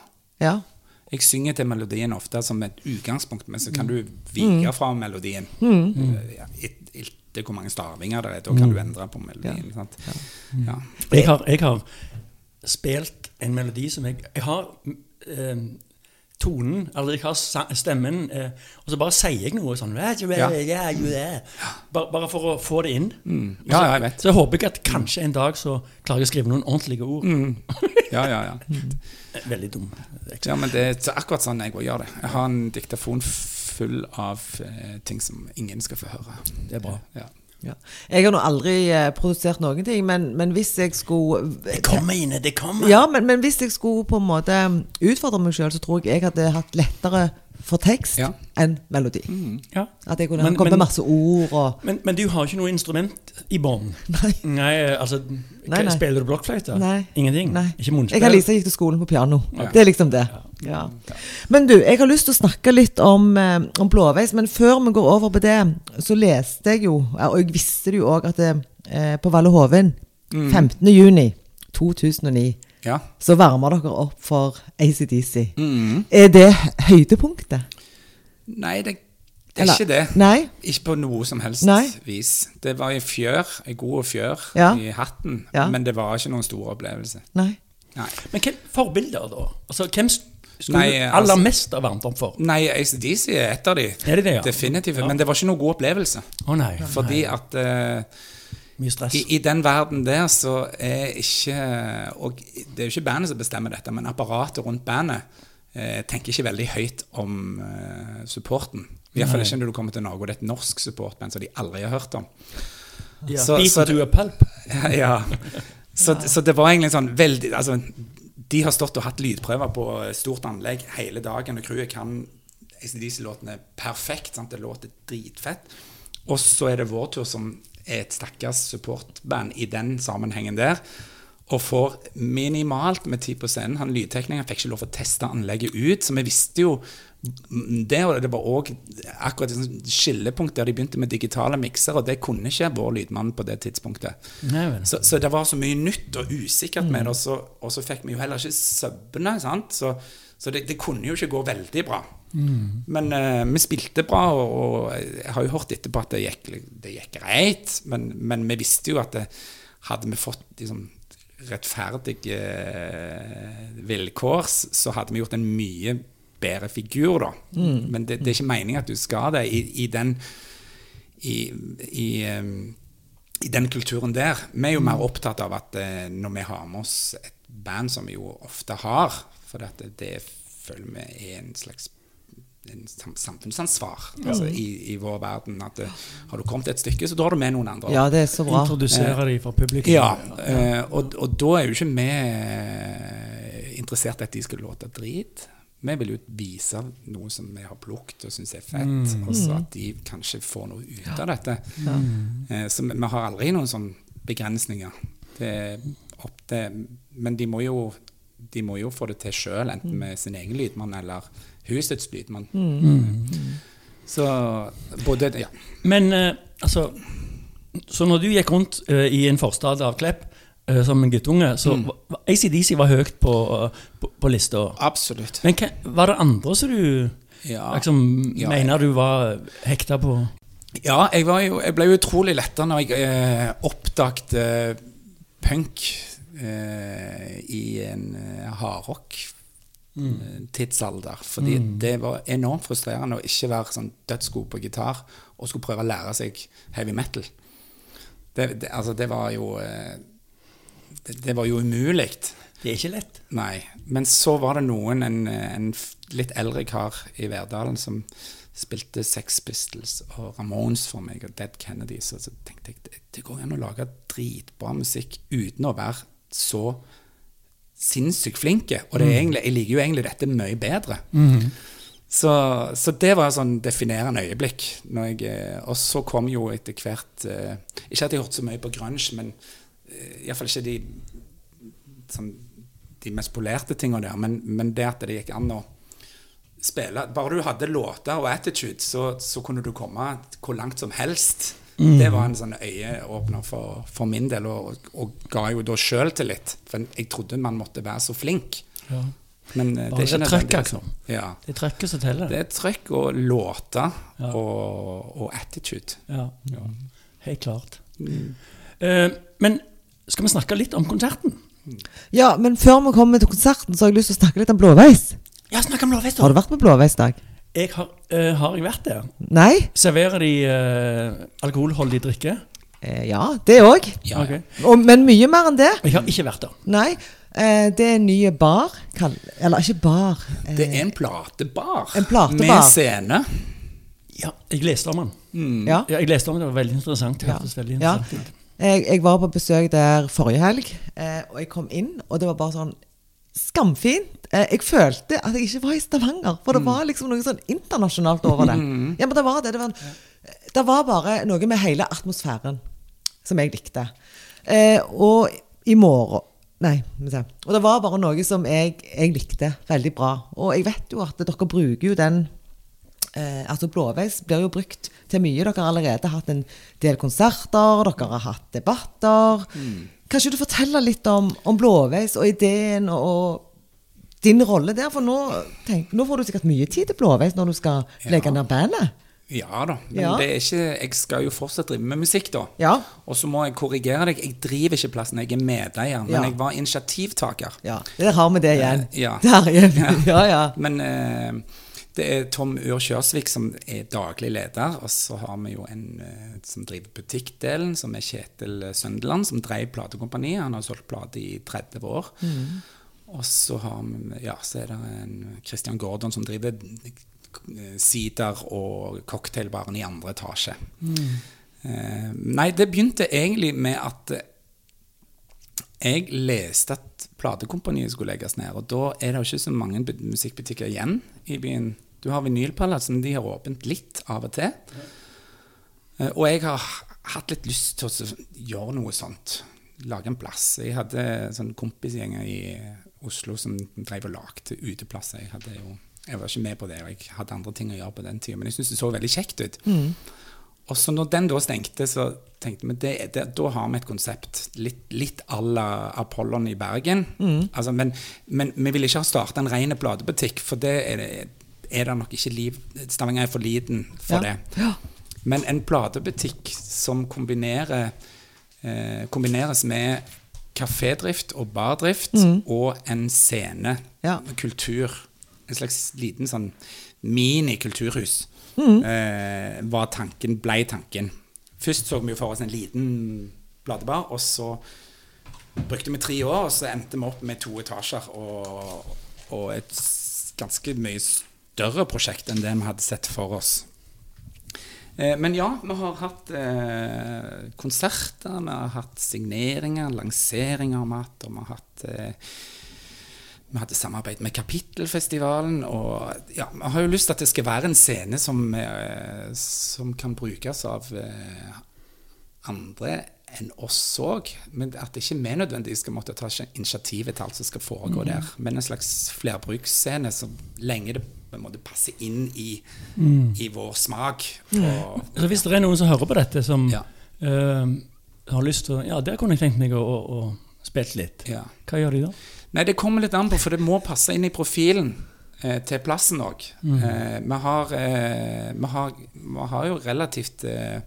ja. Jeg synger til melodien ofte som et utgangspunkt, men så kan du vike mm. fra melodien. Mm. Etter hvor mange stavinger det er. Da kan du mm. endre på melodien. Ja. Jeg, har, jeg, har, spilt en melodi som jeg Jeg har eh, tonen, eller jeg har stemmen, eh, og så bare sier jeg noe sånn ja. bare, bare, for å få det inn. Mm. Ja, så, jeg vet. så jeg håper jeg at kanskje en dag så klarer jeg å skrive noen ordentlige ord. Mm. Ja, ja, ja. [LAUGHS] Veldig dum. Ja, men det er akkurat sånn jeg òg gjør det. Jeg har en diktafon full av eh, ting som ingen skal få høre. Det er bra. Ja. Ja. Jeg har nå aldri eh, produsert noen ting, men, men, hvis jeg skulle Det kommer, Ine. Det kommer. Ja, men, men, hvis jeg skulle på en måte utfordre meg sjøl, så tror jeg jeg hadde hatt lettere for tekst ja. enn melodi. Mm. Ja. At jeg kunne men, komme med masse ord og men, men, du har ikke noe instrument i bånn? Nei. nei. altså nei, nei. Spiller du blokkfløyte? Nei. Ingenting? Nei. Ikke munnspill? Jeg har Lisa gikk til skolen på piano. Ja. Det er liksom det. Ja. Men du, jeg har lyst til å snakke litt om, eh, om blåveis, men før vi går over på det, så leste jeg jo, og jeg visste det jo òg, at det, eh, på Valle Hovin mm. 15.6.2009 ja. så varmer dere opp for ACDC. Mm. Er det høydepunktet? Nei, det, det er Eller, ikke det. Nei? Ikke på noe som helst nei? vis. Det var en fjør, en god fjør ja. i hatten, ja. men det var ikke noen stor opplevelse. Nei. nei. Men hvem forbilder, da? Altså, hvem skulle nei, du aller altså, mest ha varmt opp for? Nei, ACDC er et av de. Er det det, ja? Definitivt. Men det var ikke noen god opplevelse. Å oh, nei. Fordi at uh, mye stress. I, I, den verden der så er ikke Og det er jo ikke bandet som bestemmer dette, men apparatet rundt bandet eh, tenker ikke veldig høyt om eh, supporten. Iallfall ikke når du kommer til Norge, og det er et norsk supportband som de aldri har hørt om. Ja, så, så det, pulp. [LAUGHS] ja. Så, så, det var egentlig sånn veldig altså, De har stått og hatt lydprøver på stort anlegg hele dagen, og crewet kan ACDC-låtene perfekt. Sant? Det låter dritfett. Og så er det vår tur som er et stakkars supportband i den sammenhengen der. og får minimalt med tid på scenen. Han lydteknikeren fikk ikke lov å teste anlegget ut, så vi visste jo det, og det var òg akkurat et skillepunkt der de begynte med digitale mikser, og det kunne ikke vår lydmann på det tidspunktet. Så, så det var så mye nytt og usikkert med det, og så, og så fikk vi jo heller ikke søvne, sant? så, så det, det kunne jo ikke gå veldig bra. Men uh, vi spilte bra, og, og jeg har jo hørt etterpå at det gikk, det gikk greit, men, men vi visste jo at det, hadde vi fått liksom, rettferdige eh, vilkår, så hadde vi gjort en mye bedre figur, da. Men det, det er ikke meningen at du skal det i, i den i, i, um, i den kulturen der. Vi er jo mer opptatt av at eh, når vi har med oss et band, som vi jo ofte har, for det, det føler vi er en slags en samfunnsansvar samfunnsansvar altså, i, i vår verden. At eh, har du kommet et stykke, så drar du med noen andre. Ja, det er så bra. Introdusere de for publikum. Ja, eh, og, og da er jo ikke vi eh, interessert i at de skal låte drit. Vi vil jo vise noe som vi har plukket og syns er fett, og så at de kanskje får noe ut av dette. Eh, så vi vi har aldri noen sånne begrensninger. Det er opp til Men de må jo, de må jo få det til sjøl, enten med sin egen lydmann eller husets lydmann. Så både Ja. Men eh, altså Så når du gikk rundt eh, i en forstad av Klepp eh, som en guttunge, så Mm. var ACDC var høyt på, på, på lista. Absolutt. Men hva, var det andre som du Ja. liksom, Ja, mener du var hekta på? Ja, jeg, var jo, jeg ble jo utrolig letta når jeg eh, oppdaget eh, punk eh, i en eh, hardrock Mm. tidsalder. Fordi det var enormt frustrerende å ikke være sånn dødsgod på gitar og skulle prøve å lære seg heavy metal. Det, det, altså, det var jo eh, det, det var jo umulig. Det er ikke lett. Nei. Men så var det noen, en, en litt eldre kar i Verdalen, som spilte Sex Pistols og Ramones for meg, og Dead Kennedys. Og så tenkte jeg det går an å lage dritbra musikk uten å være så sinnssykt flinke. Og det er egentlig, jeg liker jo egentlig dette mye bedre. Så, så det var et sånn definerende øyeblikk. Jeg, eh, og så kom jo etter hvert eh, Ikke at jeg hørte så mye på grunge, men eh, iallfall ikke de sånn, de mest polerte tingene der, men, men det at det gikk an å spille Bare du hadde låter og attitude, så, så kunne du komme hvor langt som helst. Det var en sånn øyeåpner for, for min del, og, og ga jo da sjøltillit. For jeg trodde man måtte være så flink. Ja. Men eh, Bare det er ikke nødvendig. altså. Ja. Det er trøkket som teller. Det er trøkk og låter Ja. og, og attitude. Ja, helt klart. Eh, men skal vi snakke litt om konserten? Ja, men før vi kommer til konserten, så har jeg lyst til å snakke litt om Blåveis. Ja, snakk om Blåveis, da. Har du vært på Blåveis, Dag? Jeg har, eh, har jeg vært der. Nei? Serverer de uh, alkoholholdig drikke? Eh, ja, det òg. Ja, ja. Men mye mer enn det. Jeg har ikke vært der. Nei. Eh, det er en ny bar. Kall, eller ikke bar. Eh, Det er en platebar, En platebar. med scene. Ja, jeg leste om den. ja. Ja, jeg leste om den, det var veldig interessant. Det Ja. hørtes veldig Ja. interessant ut. Jeg, jeg var på besøk der forrige helg, eh, og jeg kom inn, og det var bare sånn skamfint. Eh, jeg følte at jeg ikke var i Stavanger, for det var liksom noe sånn internasjonalt over det. Ja, men det var det. Det var, en, det var bare noe med hele atmosfæren som jeg likte. Eh, og i morgen Nei. Og det var bare noe som jeg, jeg likte veldig bra. Og jeg vet jo at dere bruker jo den Eh, altså Blåveis blir jo brukt til mye. Dere har allerede hatt en del konserter, dere har hatt debatter. Mm. Kanskje du forteller litt om, om Blåveis og ideen og din rolle der? For nå, tenk, nå får du sikkert mye tid til Blåveis når du skal legge ned bandet. Ja da, men Ja. det er ikke, jeg skal jo fortsatt drive med musikk, da. Ja. Og så må jeg korrigere deg. Jeg driver ikke plassen, jeg er medeier. Men Ja. jeg var initiativtaker. Ja, Der har vi det igjen. Eh, ja. [LAUGHS] Der igjen. Ja, ja. Men eh, det er Tom Ur Kjørsvik som er daglig leder. Og så har vi jo en eh, som driver butikkdelen, som er Kjetil Søndeland, som drev platekompaniet. Han har solgt plate i 30 år. Og så, ja, så er det en Christian Gordon som driver eh, sider- og cocktailbaren i andre etasje. Eh, nei, det begynte egentlig med at eh, jeg leste at platekompaniet skulle legges ned, og da er det jo ikke så mange musikkbutikker igjen i byen. Du har Vinylpalatsen, de har åpent litt av og til. Eh, Og jeg har hatt litt lyst til å gjøre noe sånt. lage en plass. Jeg hadde sånn kompisgjenger i Oslo som drev og lagde uteplasser. Jeg, hadde jo, jeg var ikke med på det, og jeg hadde andre ting å gjøre på den tida. Men jeg syntes det så veldig kjekt ut. Og så når den da stengte, så tenkte vi det, det, da har vi et konsept litt, litt à la Apollon i Bergen. Altså, men, men vi ville ikke ha starta en ren platebutikk, for det er, er det nok ikke liv Stavanger er for liten for Ja. det. Men en platebutikk som eh, kombineres med kafédrift og bardrift og en scene, Ja. kultur, en slags liten sånn mini-kulturhus, eh, var tanken, blei tanken. Først så vi jo for oss en liten bladebar, og så brukte vi tre år, og så endte vi opp med to etasjer og, og et ganske mye større prosjekt enn det vi hadde sett for oss. Eh, Men ja, vi har hatt eh, konserter, vi har hatt signeringer, lanseringer vi hatt, og vi har hatt eh, Vi hadde samarbeid med Kapittelfestivalen, og ja, vi har jo lyst til at det skal være en scene som, eh, som kan brukes av eh, andre enn oss òg. Men at ikke vi nødvendigvis skal måtte ta initiativet til alt som skal foregå der. Men en slags flerbruksscene så lenge det på en måte passer inn i, i vår smak. Og, Så hvis det er noen som hører på dette, som Ja. eh, har lyst til Ja, der kunne jeg tenkt meg å, å, å spille litt. ja. Hva gjør de da? Nei, det kommer litt an på, for det må passe inn i profilen eh, til plassen òg. Eh, vi, har, eh, vi, har, vi har jo relativt eh,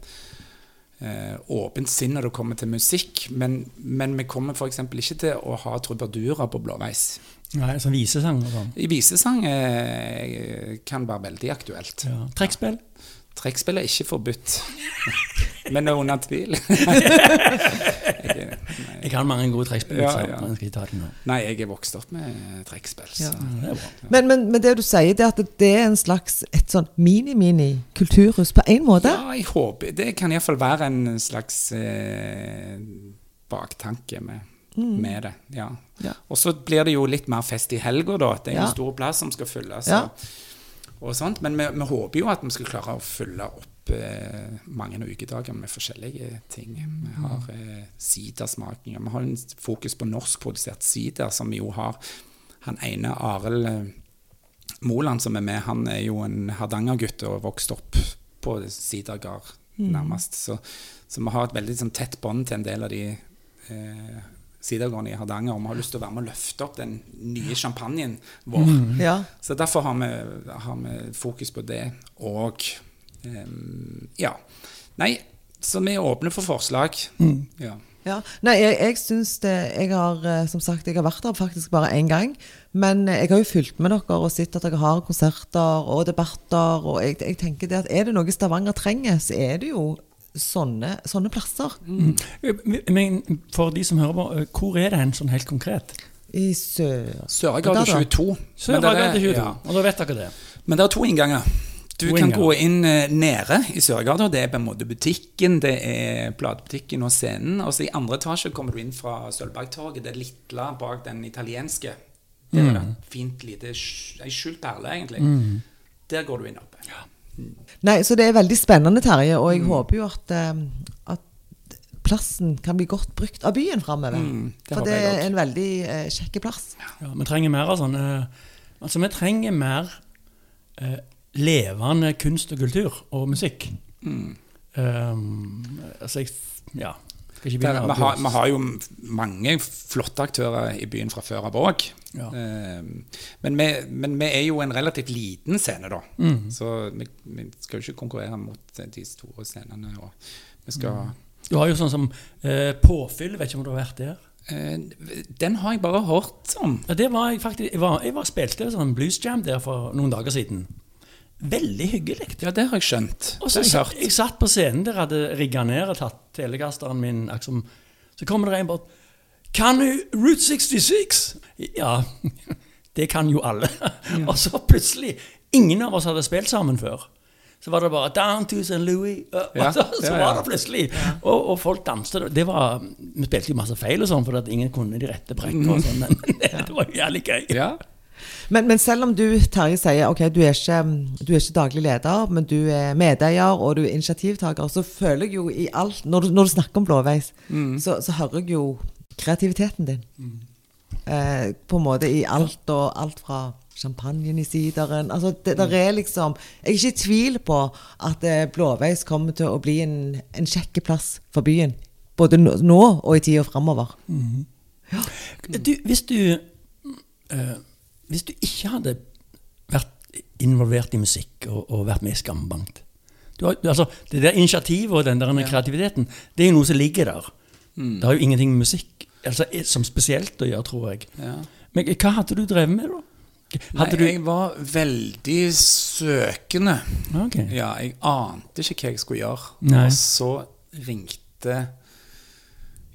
åpent sinn når det kommer til musikk, men, men vi kommer f.eks. ikke til å ha trubadurer på blåveis. Nei, sånn visesang og sånn. I visesang eh, kan være veldig aktuelt. Ja. Trekkspill? Trekkspill er ikke forbudt, [LAUGHS] men det er under tvil. [LAUGHS] jeg, har mange gode trekkspill. Ja, så ja. nei, jeg er vokst opp med trekkspill. Så. Ja. Men, men, men det du sier, det er at det er en slags et sånn mini-mini-kulturhus på én måte? Ja, jeg håper Det kan iallfall være en slags eh, baktanke med, med det. Ja. Ja. Og så blir det jo litt mer fest i helga, da. Det er Ja. en stor plass som skal fylles. Men vi, vi håper jo at vi skal klare å fylle opp eh, mange ukedager med forskjellige ting. Vi har eh, sidersmakinger. Vi har en fokus på norskprodusert sider, som vi jo har. Han ene Arild eh, Moland som er med, han er jo en Hardanger-gutt og vokst opp på sidergard, nærmest. Så, så vi har et veldig sånn, tett bånd til en del av de eh, sidergårdene i Hardanger. Og vi har lyst til å være med og løfte opp den nye champagnen vår. Ja. Så derfor har vi, har vi fokus på det. Og ehm, ja. Nei, så vi er åpne for forslag. Ja. Ja. Nei, jeg, jeg syns det Jeg har eh, som sagt, jeg har vært der faktisk bare én gang. Men jeg har jo fulgt med dere og sett at dere har konserter og debatter. Og jeg, jeg tenker det at er det noe Stavanger trenger, så er det jo sånne, sånne plasser. Men for de som hører på, eh, hvor er det hen sånn helt konkret? I sør... Da. 22. Men det er- 22. ja. Og da vet dere det. Men det er to innganger. Du kan gå inn eh, nede i Sørgata. Det er på en måte butikken, det er platebutikken og scenen. Og så i andre etasje kommer du inn fra Sølvbergtorget. Det lille bak den italienske. Det er et fint lite ei skjult perle, egentlig. Der går du inn oppe. Nei, så det er veldig spennende, Terje. Og jeg håper jo at, eh, at plassen kan bli godt brukt av byen framover. Mm, For det er en veldig eh, kjekk plass. Ja, vi trenger mer av sånne Altså, vi trenger mer eh, levende kunst og kultur og musikk. Mm. Um, altså, jeg Ja. Skal ikke begynne vi, har, vi har jo mange flotte aktører i byen fra før av òg. Ja. men, vi, men vi er jo en relativt liten scene, da. Mm. Så vi, vi skal jo ikke konkurrere mot de store scenene. Skal Du har jo sånn som eh, Påfyll, vet ikke om du har vært der? Eh, Den har jeg bare hørt om. Ja, det var jeg faktisk Jeg, var, jeg var spilte sånn bluesjam der for noen dager siden. Veldig hyggelig. Ja, det har jeg skjønt. Og så jeg jeg, satt på scenen der, hadde rigga ned og tatt telekasteren min. Liksom. Så kommer det en bort. Kan du Route 66? Ja, [LAUGHS] det kan jo alle. [LAUGHS] og så plutselig Ingen av oss hadde spilt sammen før. Så var det bare 'Down to St. Louis'. [LAUGHS] Ja, så, så ja, ja. var det plutselig og, og folk danset. Det var, Vi spilte jo masse feil og sånn, fordi at ingen kunne de rette brekkene og sånn, men det, det var jo jævlig gøy. Ja. Men, men selv om du, Terje, sier ok, du er, ikke, du er ikke daglig leder, men du er medeier og du er initiativtaker, så føler jeg jo i alt Når du, når du snakker om Blåveis, så, så hører jeg jo kreativiteten din. Eh, på en måte i alt, og alt fra champagnen i sideren altså, det, der er liksom Jeg er ikke i tvil på at eh, Blåveis kommer til å bli en, en kjekk plass for byen. Både nå og i tida framover. Du, hvis du eh, Hvis du ikke hadde vært involvert i musikk og, og vært med i Skambankt du har, altså, Det der initiativet og den der kreativiteten, det er jo noe som ligger der. Det har jo ingenting med musikk altså, eh, som spesielt å gjøre, tror jeg. Ja. Men hva hadde du drevet med, da? Nei, jeg var veldig søkende. Okay. Ja, jeg ante ikke hva jeg skulle gjøre. Nei. Og så ringte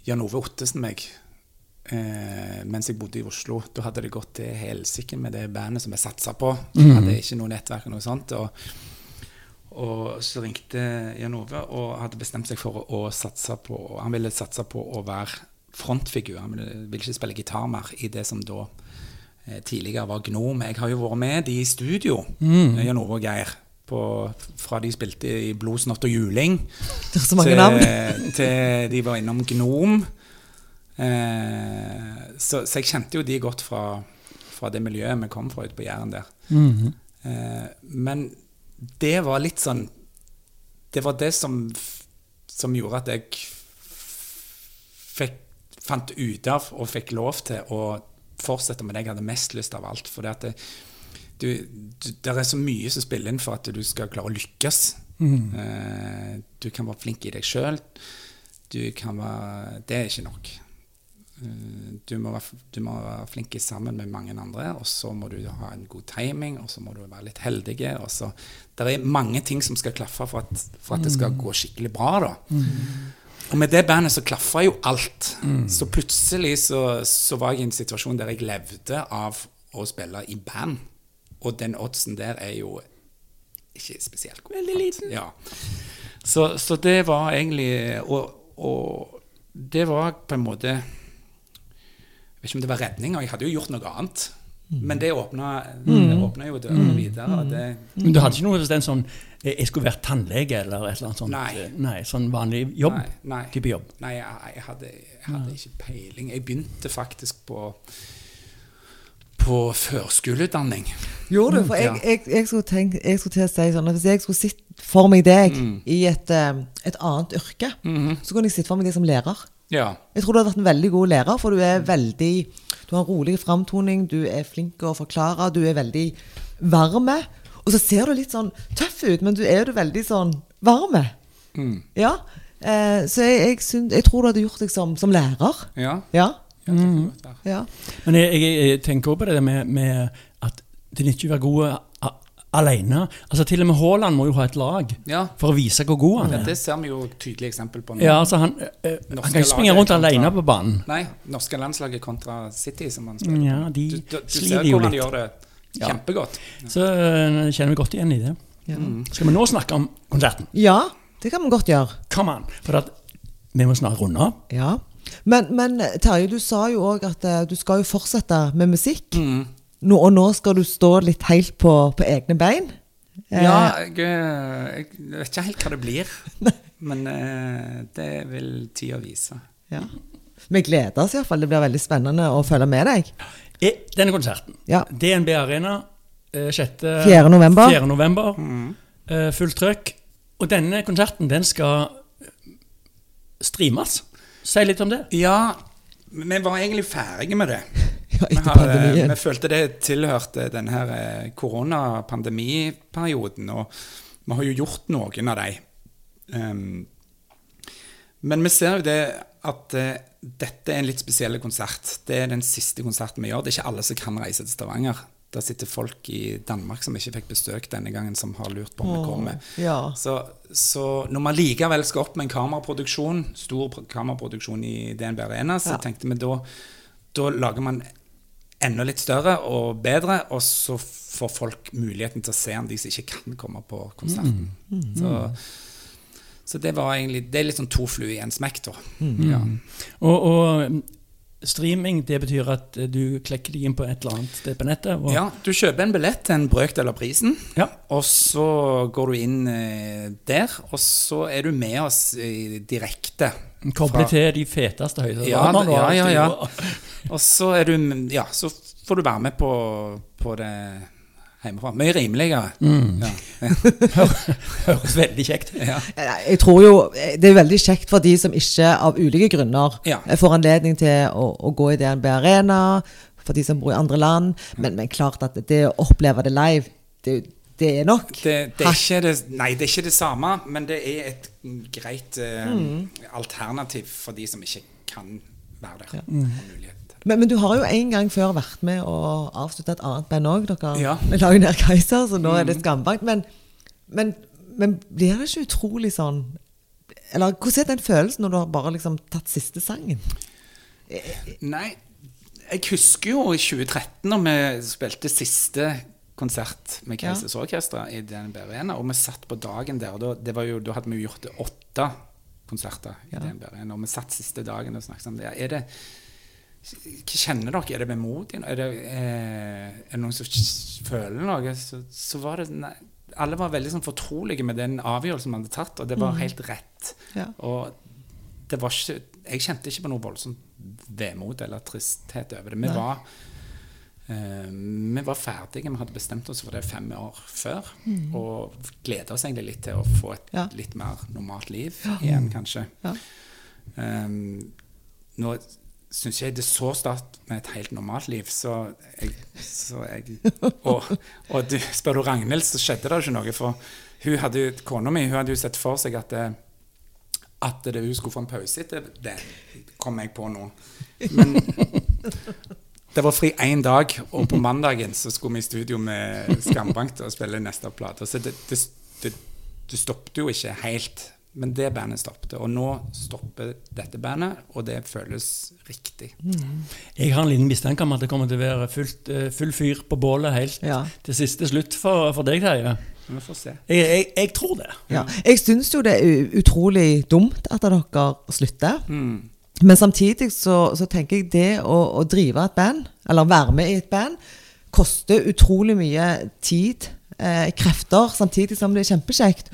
Jan Ove Ottesen meg eh, mens jeg bodde i Oslo. Da hadde det gått til helsike med det bandet som jeg satsa på. Jeg hadde ikke noe nettverk eller noe sånt. Og, og så ringte Jan Ove og hadde bestemt seg for å, å satse på Han ville satse på å være frontfigur. Han ville, ville ikke spille gitar mer i det som da eh, tidligere var Gnom. Jeg har jo vært med de i studio, Mm. Jan Ove og Geir. På, fra de spilte i Blodsnott og juling, til, navn. til de var innom Gnom. Eh, så, så jeg kjente jo de godt fra, fra det miljøet vi kom fra ute på Jæren der. Mhm. Eh, men det var litt sånn Det var det som, som gjorde at jeg fikk, fant ut av og fikk lov til å fortsette med det jeg hadde mest lyst av alt. For det, at det, du, er så mye som spiller inn for at du skal klare å lykkes. Eh, du kan være flink i deg sjøl. Du kan være Det er ikke nok. Eh, Du må, være, du må være flink sammen med mange andre, og så må du ha en god timing, og så må du være litt heldig. Det er mange ting som skal klaffe for at, for at det skal gå skikkelig bra. da. Og med det bandet så klaffa jo alt. Så plutselig så, så var jeg i en situasjon der jeg levde av å spille i band. Og den oddsen der er jo ikke spesielt god. Veldig liten. Ja. Så, så det var egentlig og, og det var på en måte vet ikke om det var redning, og jeg hadde jo gjort noe annet. Men det åpna, det åpna jo dørene videre. Og det, Men du hadde ikke noe bestemt sånn eh, Jeg skulle vært tannlege eller et eller annet sånt? Nei. eh, Nei sånn vanlig jobb? Nei, nei. Type jobb? Nei, jeg, hadde, jeg hadde ikke peiling. Jeg begynte faktisk på på førskoleutdanning. Gjorde du? For jeg, jeg, jeg, skulle tenke, jeg skulle til å si sånn at Hvis jeg skulle sett for meg deg Mm. i et, eh, et annet yrke, Mhm. så kunne jeg sett for meg deg som lærer. Ja. Jeg tror du hadde vært en veldig god lærer, for du er veldig Du har en rolig framtoning, du er flink til å forklare, du er veldig varme. Og så ser du litt sånn tøff ut, men du er jo veldig sånn varme. Mm. Ja. Eh, så jeg, jeg, syns- jeg tror du hadde gjort deg som, som lærer. Ja. Ja. være. ja. Men jeg, jeg, jeg tenker også på det med, med at det nytter ikke å være gode a- alene. Altså Til og med Haaland må jo ha et lag Ja. for å vise hvor god han Ja, er. det ser vi jo tydelig eksempel på nå. Ja, altså Han, øh, han kan ikke springe rundt kontra- alene på banen. Nei, norske landslaget kontra City, som han spiller Ja, de du, du, du sliter ser jo hvordan han de gjør det Ja. kjempegodt. Så øh, kjenner vi godt igjen i det. Ja. Skal vi nå snakke om konserten? ja, det kan vi godt gjøre. Come on! For at vi må snart runde av. Ja. Men, men Terje, du sa jo òg at du skal jo fortsette med musikk. Mm. Nå, og nå skal du stå litt helt på, på egne bein. Eh, Ja, jeg, eh, jeg vet ikke helt hva det blir. [LAUGHS] Men eh, det vil tida vise. ja. Vi gleder oss iallfall. Det blir veldig spennende å følge med deg. I Denne konserten, Ja. DNB Arena, eh, 6. 4. november. 4. november. Mm. eh, Fullt trøkk. Og denne konserten, den skal eh, streames. Si litt om det. Ja, vi var egentlig ferdige med det. Vi, etter har, eh, pandemien. vi følte det tilhørte denne eh, koronapandemiperioden, og vi har jo gjort noen av de. Um, men vi ser jo det at uh, dette er en litt spesiell konsert. Det er den siste konserten vi gjør. Det er ikke alle som kan reise til Stavanger. Der sitter folk i Danmark som ikke fikk besøk denne gangen, som har lurt på om vi kommer. ja. Så, så når man likevel skal opp med en kameraproduksjon, stor kameraproduksjon i DNB Arena, så Ja. tenkte vi da Da lager man enda litt større og bedre, og så får folk muligheten til å se om de som ikke kan komme på konserten. Så, så det var egentlig Det er litt sånn to fluer i en smekk, da. Ja. Og, og streaming, det betyr at du klekker deg inn på et eller annet sted på nettet? Og, Ja, du kjøper en billett til en brøkdel av prisen, Ja. og så går du inn eh, der, og så er du med oss eh, direkte. Koble til de feteste høyttalerne. Ja, ja, ja, [LAUGHS] ja. Og så er du Ja, så får du være med på, på det hjemmefra. Mye rimeligere. Mm. Ja. [LAUGHS] Høres veldig kjekt ut. Ja. Eh, Jeg tror jo det er veldig kjekt for de som ikke av ulike grunner Ja. får anledning til å, å gå i DNB Arena, for de som bor i andre land. Men, men klart at det å oppleve det live, det, det er nok Det, det, er ikke det, nei, det er ikke det samme, men det er et greit eh, Mm. alternativ for de som ikke kan være der. Ja. Mm. Men, men du har jo en gang før vært med og avslutta et annet band òg. Dere Ja. la jo ned Kaiser, så nå er det Skambank. Men, men, men blir det ikke utrolig sånn Eller hvordan er den følelsen når du har bare liksom tatt siste sangen? Nei, jeg husker jo i 2013 når vi spilte siste konsert med. Keisers Orkestra i DNB Arena, og vi satt på dagen der. og Da, jo, da hadde vi jo gjort åtte konserter i. DNB Arena, og vi satt siste dagen og snakket om det. Er det hva kjenner dere? Er det vemodig? Er det, eh, er det noen som føler noe? Så, så var det nei, Alle var veldig sånn fortrolige med den avgjørelsen man hadde tatt, og det var helt rett. Ja. Og det var ikke Jeg kjente ikke på noe voldsomt vemod eller tristhet over det. Vi Nei. var vi var ferdige. Vi hadde bestemt oss for det fem år før. Og gleda oss egentlig litt til å få et Ja. litt mer normalt liv igjen, kanskje. Ja. Um, nå syns jeg det er så sterkt med et helt normalt liv, så jeg, så jeg [LAUGHS] Og, og du, spør du Ragnhild, så skjedde det ikke noe. For hun hadde kona mi hun hadde jo sett for seg at det, at det, hun skulle få en pause etter det, kom jeg på nå. Men [LAUGHS] det var fri én dag, og på mandagen så skulle vi i studio med Skambankt og spille neste plate. Så det, det, det, det stoppet jo ikke helt. Men det bandet stoppet. Og nå stopper dette bandet, og det føles riktig. Jeg har en liten mistanke om at det kommer til å være fullt, eh, full fyr på bålet helt Ja. til siste slutt for, for deg, Terje. Vi får se. Jeg, jeg, jeg tror det. Ja. Jeg syns jo det er utrolig dumt at dere slutter. Mm. Men samtidig så, så tenker jeg det å, å drive et band, eller være med i et band, koster utrolig mye tid, eh, krefter, samtidig som det er kjempekjekt.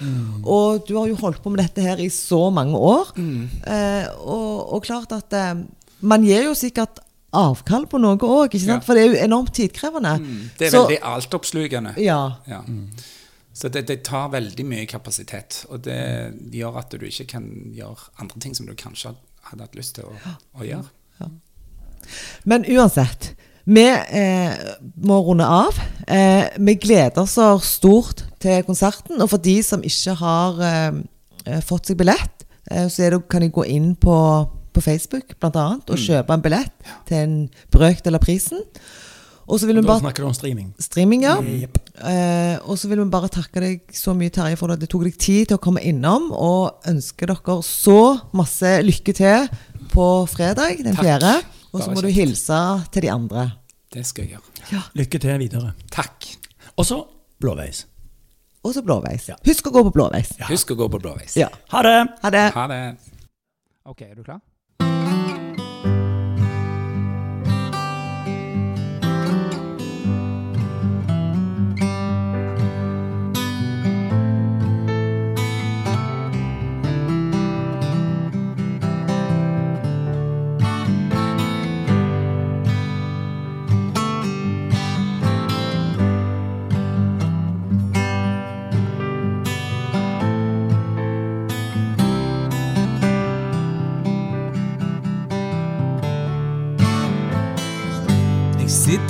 Og du har jo holdt på med dette her i så mange år. Eh, og, og klart at eh, man gir jo sikkert avkall på noe òg? Ja. For det er jo enormt tidkrevende. Det er Så- veldig altoppslukende. Ja. Ja. Så det, det tar veldig mye kapasitet, og det gjør at du ikke kan gjøre andre ting som du kanskje hadde hatt lyst til å, å gjøre. Men uansett, vi eh, må runde av. Eh, vi gleder oss stort til konserten. Og for de som ikke har eh, eh, fått seg billett, eh, så det, kan de gå inn på, på Facebook blant annet, og kjøpe en billett til en brøkdel av prisen. Og så vil vi Da snakker du om streaming. streaming, ja. Jepp. Eh, og så vil vi bare takke deg så mye, Terje, for at det tok deg tid til å komme innom, og ønske dere så masse lykke til på fredag den fjerde. Og så må må du hilse til de andre. Det skal jeg gjøre. Lykke til videre. Takk. Og så blåveis. Og så blåveis. Ja. Husk å gå på blåveis. Husk å gå på blåveis. Ja. Ha det! Ha det. Ha det. OK, er du klar?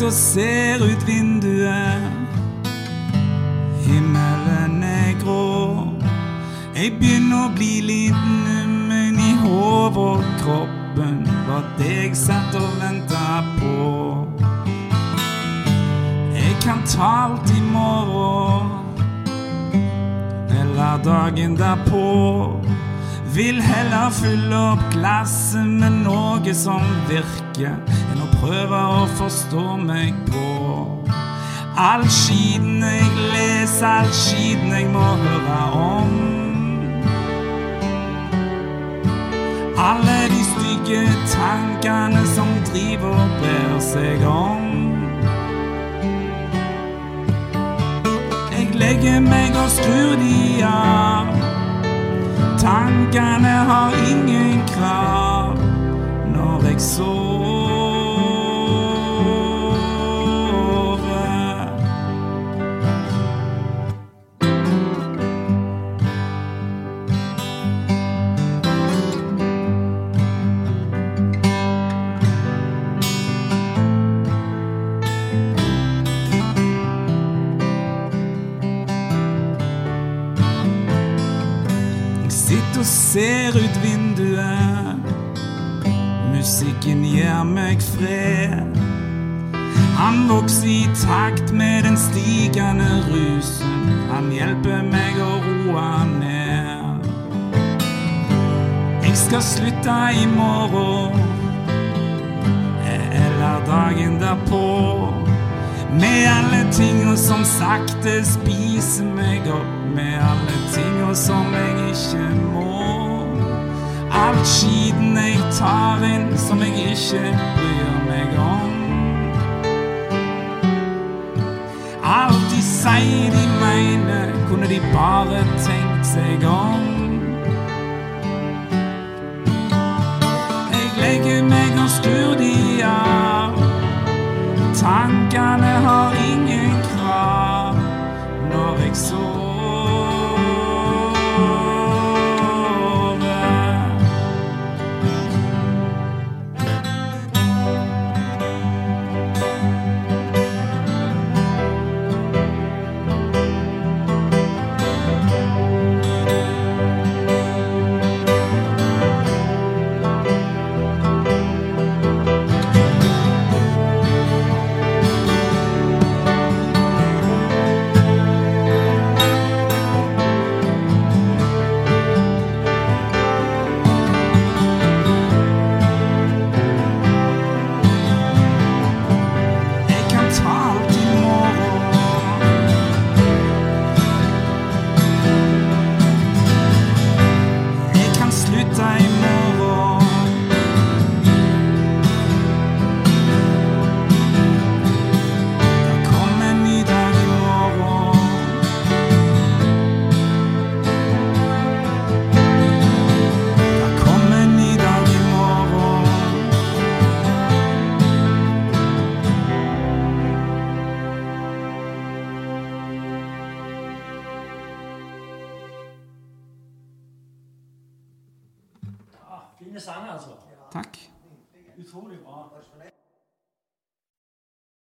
Og ser ut vinduet. Himmelen er grå. Jeg begynner å bli liten, nummen i hodet og kroppen. Var det jeg satt og venta på. Jeg kan ta alt i morgen. Eller dagen derpå. Vil heller fylle opp glasset med noe som virker, prøve å forstå meg på. All skiten jeg leser, all skiten jeg må høre om. Alle de stygge tankene som driver og brer seg om. Jeg legger meg og skrur de av. Tankene har ingen krav når jeg sover. Fred. Han vokser i takt med den stigende rusen. Han hjelper meg å roe ned. Jeg skal slutte i morgen eller dagen derpå. Med alle tinga som sakte spiser meg opp. Med alle tinga som jeg ikke må. Alt skiten jeg tar inn som jeg ikke bryr meg om. Alt de sier de mener, kunne de bare tenkt seg om.